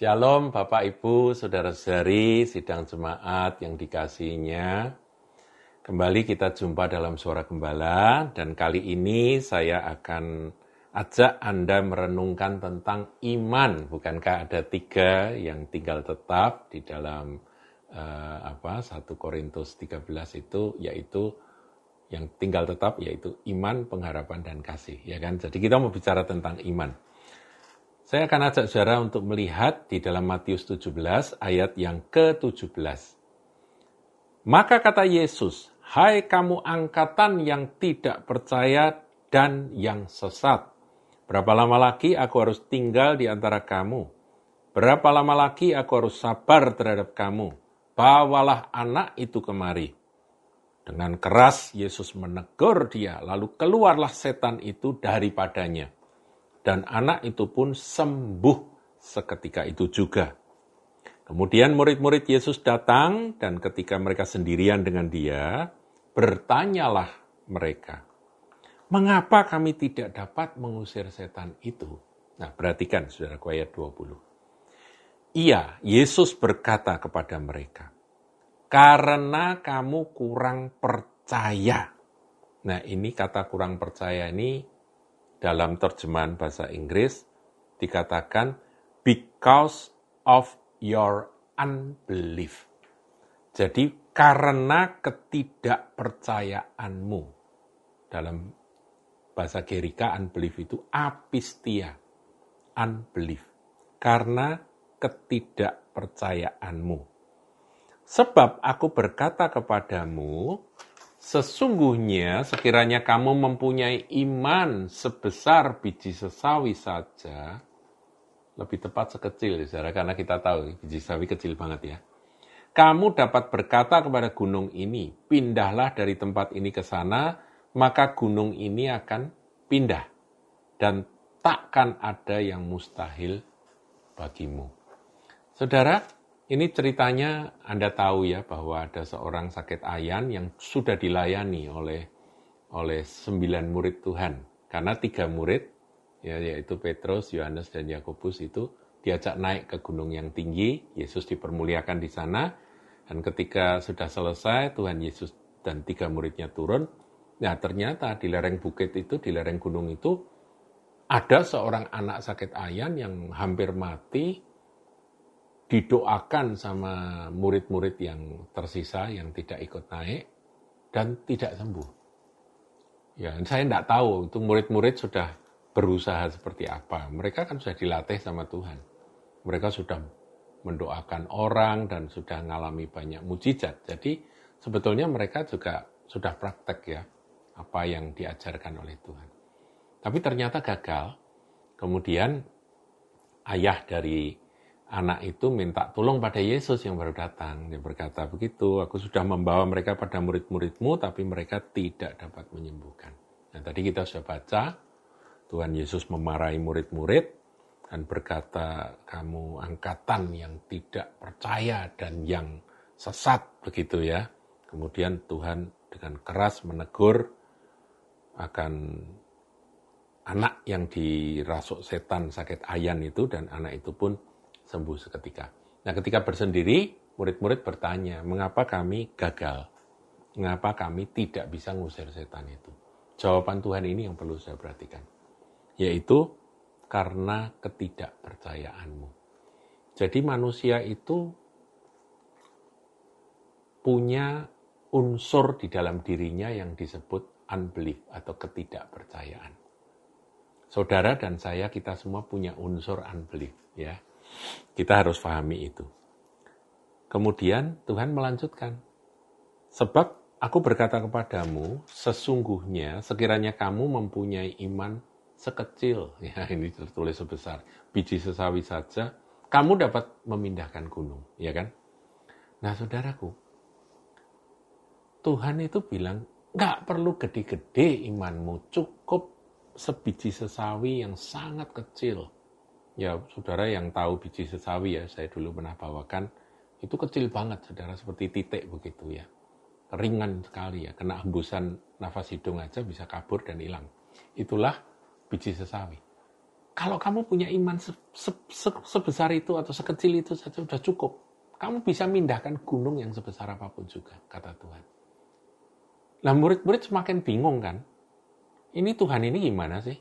Shalom Bapak Ibu, Saudara-saudari, sidang jemaat yang dikasihinya. Kembali kita jumpa dalam Suara Gembala dan kali ini saya akan ajak Anda merenungkan tentang iman. Bukankah ada tiga yang tinggal tetap di dalam uh, apa 1 Korintus 13 itu yaitu yang tinggal tetap yaitu iman, pengharapan dan kasih, ya kan? Jadi kita mau bicara tentang iman. Saya akan ajak saudara untuk melihat di dalam Matius 17 ayat yang ke-17. Maka kata Yesus, Hai kamu angkatan yang tidak percaya dan yang sesat. Berapa lama lagi aku harus tinggal di antara kamu? Berapa lama lagi aku harus sabar terhadap kamu? Bawalah anak itu kemari. Dengan keras Yesus menegur dia, lalu keluarlah setan itu daripadanya dan anak itu pun sembuh seketika itu juga. Kemudian murid-murid Yesus datang dan ketika mereka sendirian dengan dia, bertanyalah mereka, mengapa kami tidak dapat mengusir setan itu? Nah, perhatikan saudara ayat 20. Iya, Yesus berkata kepada mereka, karena kamu kurang percaya. Nah, ini kata kurang percaya ini dalam terjemahan bahasa Inggris dikatakan because of your unbelief. Jadi karena ketidakpercayaanmu dalam bahasa Gerika unbelief itu apistia, unbelief. Karena ketidakpercayaanmu. Sebab aku berkata kepadamu, Sesungguhnya sekiranya kamu mempunyai iman sebesar biji sesawi saja, lebih tepat sekecil, saudara, karena kita tahu biji sesawi kecil banget ya. Kamu dapat berkata kepada gunung ini, pindahlah dari tempat ini ke sana, maka gunung ini akan pindah. Dan takkan ada yang mustahil bagimu. Saudara, ini ceritanya Anda tahu ya bahwa ada seorang sakit ayan yang sudah dilayani oleh oleh sembilan murid Tuhan. Karena tiga murid, ya, yaitu Petrus, Yohanes, dan Yakobus itu diajak naik ke gunung yang tinggi, Yesus dipermuliakan di sana, dan ketika sudah selesai, Tuhan Yesus dan tiga muridnya turun, nah ternyata di lereng bukit itu, di lereng gunung itu, ada seorang anak sakit ayan yang hampir mati, didoakan sama murid-murid yang tersisa yang tidak ikut naik dan tidak sembuh. Ya, saya tidak tahu itu murid-murid sudah berusaha seperti apa. Mereka kan sudah dilatih sama Tuhan. Mereka sudah mendoakan orang dan sudah mengalami banyak mujizat. Jadi sebetulnya mereka juga sudah praktek ya apa yang diajarkan oleh Tuhan. Tapi ternyata gagal. Kemudian ayah dari anak itu minta tolong pada Yesus yang baru datang. Dia berkata begitu, aku sudah membawa mereka pada murid-muridmu, tapi mereka tidak dapat menyembuhkan. Nah tadi kita sudah baca, Tuhan Yesus memarahi murid-murid, dan berkata, kamu angkatan yang tidak percaya dan yang sesat, begitu ya. Kemudian Tuhan dengan keras menegur akan anak yang dirasuk setan sakit ayan itu, dan anak itu pun sembuh seketika. Nah, ketika bersendiri, murid-murid bertanya, mengapa kami gagal? Mengapa kami tidak bisa ngusir setan itu? Jawaban Tuhan ini yang perlu saya perhatikan. Yaitu karena ketidakpercayaanmu. Jadi manusia itu punya unsur di dalam dirinya yang disebut unbelief atau ketidakpercayaan. Saudara dan saya kita semua punya unsur unbelief ya. Kita harus pahami itu. Kemudian Tuhan melanjutkan. Sebab aku berkata kepadamu, sesungguhnya sekiranya kamu mempunyai iman sekecil, ya ini tertulis sebesar, biji sesawi saja, kamu dapat memindahkan gunung, ya kan? Nah saudaraku, Tuhan itu bilang, nggak perlu gede-gede imanmu, cukup sebiji sesawi yang sangat kecil ya saudara yang tahu biji sesawi ya, saya dulu pernah bawakan, itu kecil banget saudara, seperti titik begitu ya. Ringan sekali ya, kena hembusan nafas hidung aja bisa kabur dan hilang. Itulah biji sesawi. Kalau kamu punya iman se se se sebesar itu atau sekecil itu saja sudah cukup. Kamu bisa mindahkan gunung yang sebesar apa pun juga, kata Tuhan. Nah murid-murid semakin bingung kan. Ini Tuhan ini gimana sih?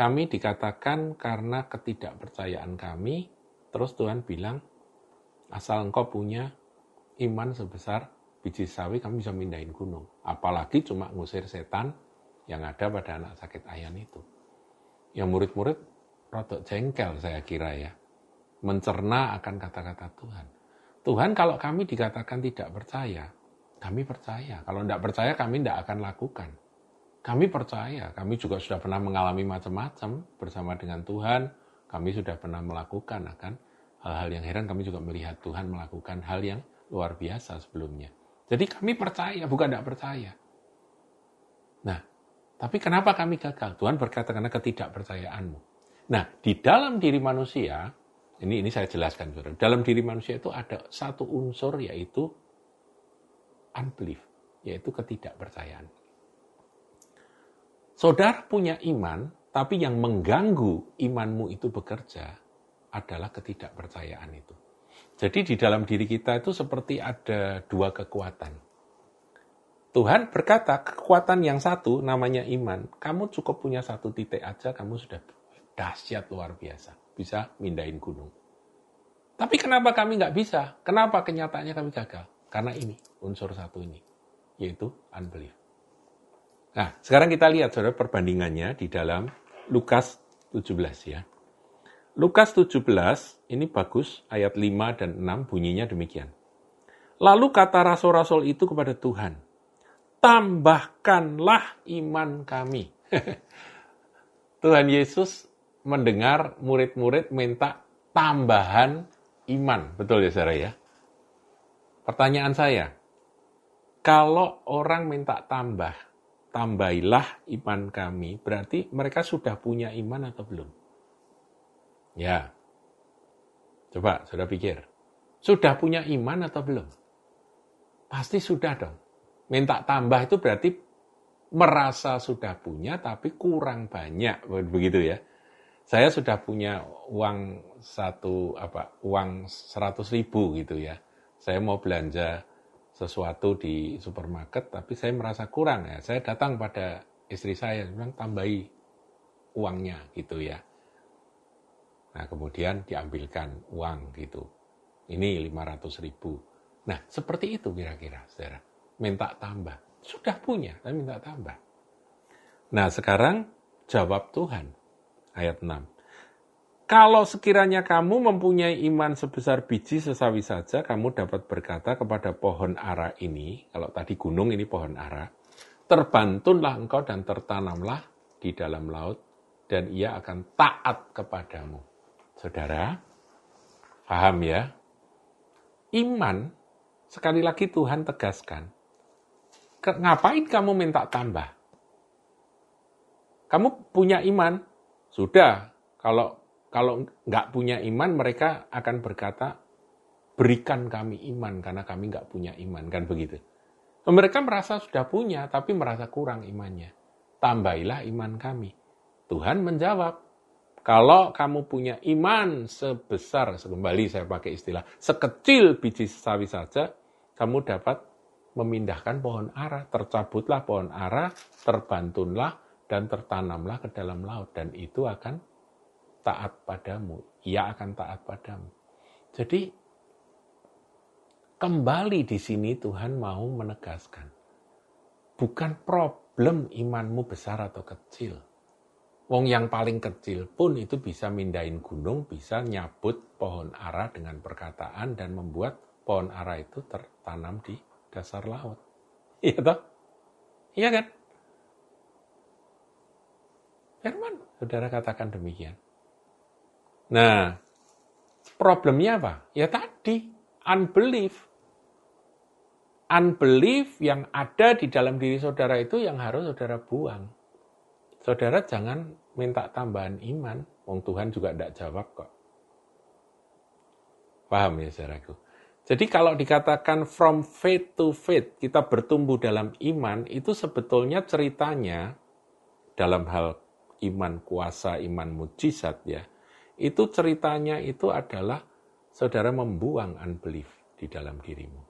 Kami dikatakan karena ketidakpercayaan kami, terus Tuhan bilang, asal engkau punya iman sebesar biji sawi, kamu bisa mindahin gunung. Apalagi cuma ngusir setan yang ada pada anak sakit ayan itu. Yang murid-murid rotok jengkel saya kira ya. Mencerna akan kata-kata Tuhan. Tuhan kalau kami dikatakan tidak percaya, kami percaya. Kalau tidak percaya kami tidak akan lakukan. Kami percaya, kami juga sudah pernah mengalami macam-macam bersama dengan Tuhan. Kami sudah pernah melakukan akan hal-hal yang heran. Kami juga melihat Tuhan melakukan hal yang luar biasa sebelumnya. Jadi kami percaya, bukan tidak percaya. Nah, tapi kenapa kami gagal? Tuhan berkata karena ketidakpercayaanmu. Nah, di dalam diri manusia, ini ini saya jelaskan, saudara. Dalam diri manusia itu ada satu unsur yaitu unbelief, yaitu ketidakpercayaan. Saudara punya iman, tapi yang mengganggu imanmu itu bekerja adalah ketidakpercayaan itu. Jadi di dalam diri kita itu seperti ada dua kekuatan. Tuhan berkata, kekuatan yang satu namanya iman. Kamu cukup punya satu titik aja, kamu sudah dahsyat luar biasa. Bisa mindahin gunung. Tapi kenapa kami nggak bisa? Kenapa kenyataannya kami gagal? Karena ini, unsur satu ini, yaitu unbelief. Nah, sekarang kita lihat saudara perbandingannya di dalam Lukas 17 ya. Lukas 17, ini bagus, ayat 5 dan 6 bunyinya demikian. Lalu kata rasul-rasul itu kepada Tuhan, tambahkanlah iman kami. Tuhan Yesus mendengar murid-murid minta tambahan iman. Betul ya saudara ya? Pertanyaan saya, kalau orang minta tambah, tambailah iman kami, berarti mereka sudah punya iman atau belum? Ya. Coba sudah pikir. Sudah punya iman atau belum? Pasti sudah dong. Minta tambah itu berarti merasa sudah punya tapi kurang banyak begitu ya. Saya sudah punya uang satu apa uang seratus ribu gitu ya. Saya mau belanja sesuatu di supermarket tapi saya merasa kurang ya. Saya datang pada istri saya bilang tambahi uangnya gitu ya. Nah, kemudian diambilkan uang gitu. Ini 500 ribu. Nah, seperti itu kira-kira, saudara. Minta tambah. Sudah punya, tapi minta tambah. Nah, sekarang jawab Tuhan. Ayat 6. Kalau sekiranya kamu mempunyai iman sebesar biji sesawi saja, kamu dapat berkata kepada pohon ara ini, kalau tadi gunung ini pohon ara, terbantunlah engkau dan tertanamlah di dalam laut, dan ia akan taat kepadamu. Saudara, paham ya? Iman, sekali lagi Tuhan tegaskan, ngapain kamu minta tambah? Kamu punya iman, sudah. Kalau kalau nggak punya iman, mereka akan berkata, berikan kami iman karena kami nggak punya iman, kan begitu. Mereka merasa sudah punya, tapi merasa kurang imannya. Tambahilah iman kami. Tuhan menjawab, kalau kamu punya iman sebesar, kembali saya pakai istilah, sekecil biji sawi saja, kamu dapat memindahkan pohon ara, tercabutlah pohon ara, terbantunlah, dan tertanamlah ke dalam laut. Dan itu akan taat padamu. Ia akan taat padamu. Jadi, kembali di sini Tuhan mau menegaskan. Bukan problem imanmu besar atau kecil Wong yang paling kecil pun itu bisa mindahin gunung, bisa nyabut pohon ara dengan perkataan dan membuat pohon ara itu tertanam di dasar laut. Iya toh? Iya kan? Firman, saudara katakan demikian. Nah, problemnya apa? Ya tadi, unbelief. Unbelief yang ada di dalam diri saudara itu yang harus saudara buang. Saudara jangan minta tambahan iman, wong Tuhan juga tidak jawab kok. Paham ya saudaraku? Jadi kalau dikatakan from faith to faith, kita bertumbuh dalam iman, itu sebetulnya ceritanya dalam hal iman kuasa, iman mujizat ya, itu ceritanya itu adalah saudara membuang unbelief di dalam dirimu.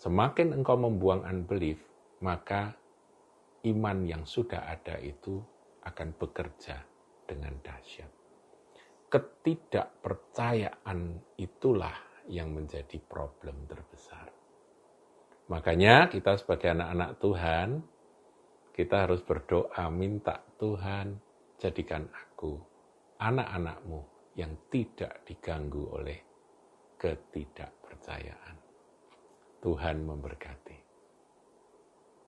Semakin engkau membuang unbelief, maka iman yang sudah ada itu akan bekerja dengan dahsyat. Ketidakpercayaan itulah yang menjadi problem terbesar. Makanya kita sebagai anak-anak Tuhan, kita harus berdoa minta Tuhan jadikan aku anak-anakmu yang tidak diganggu oleh ketidakpercayaan. Tuhan memberkati.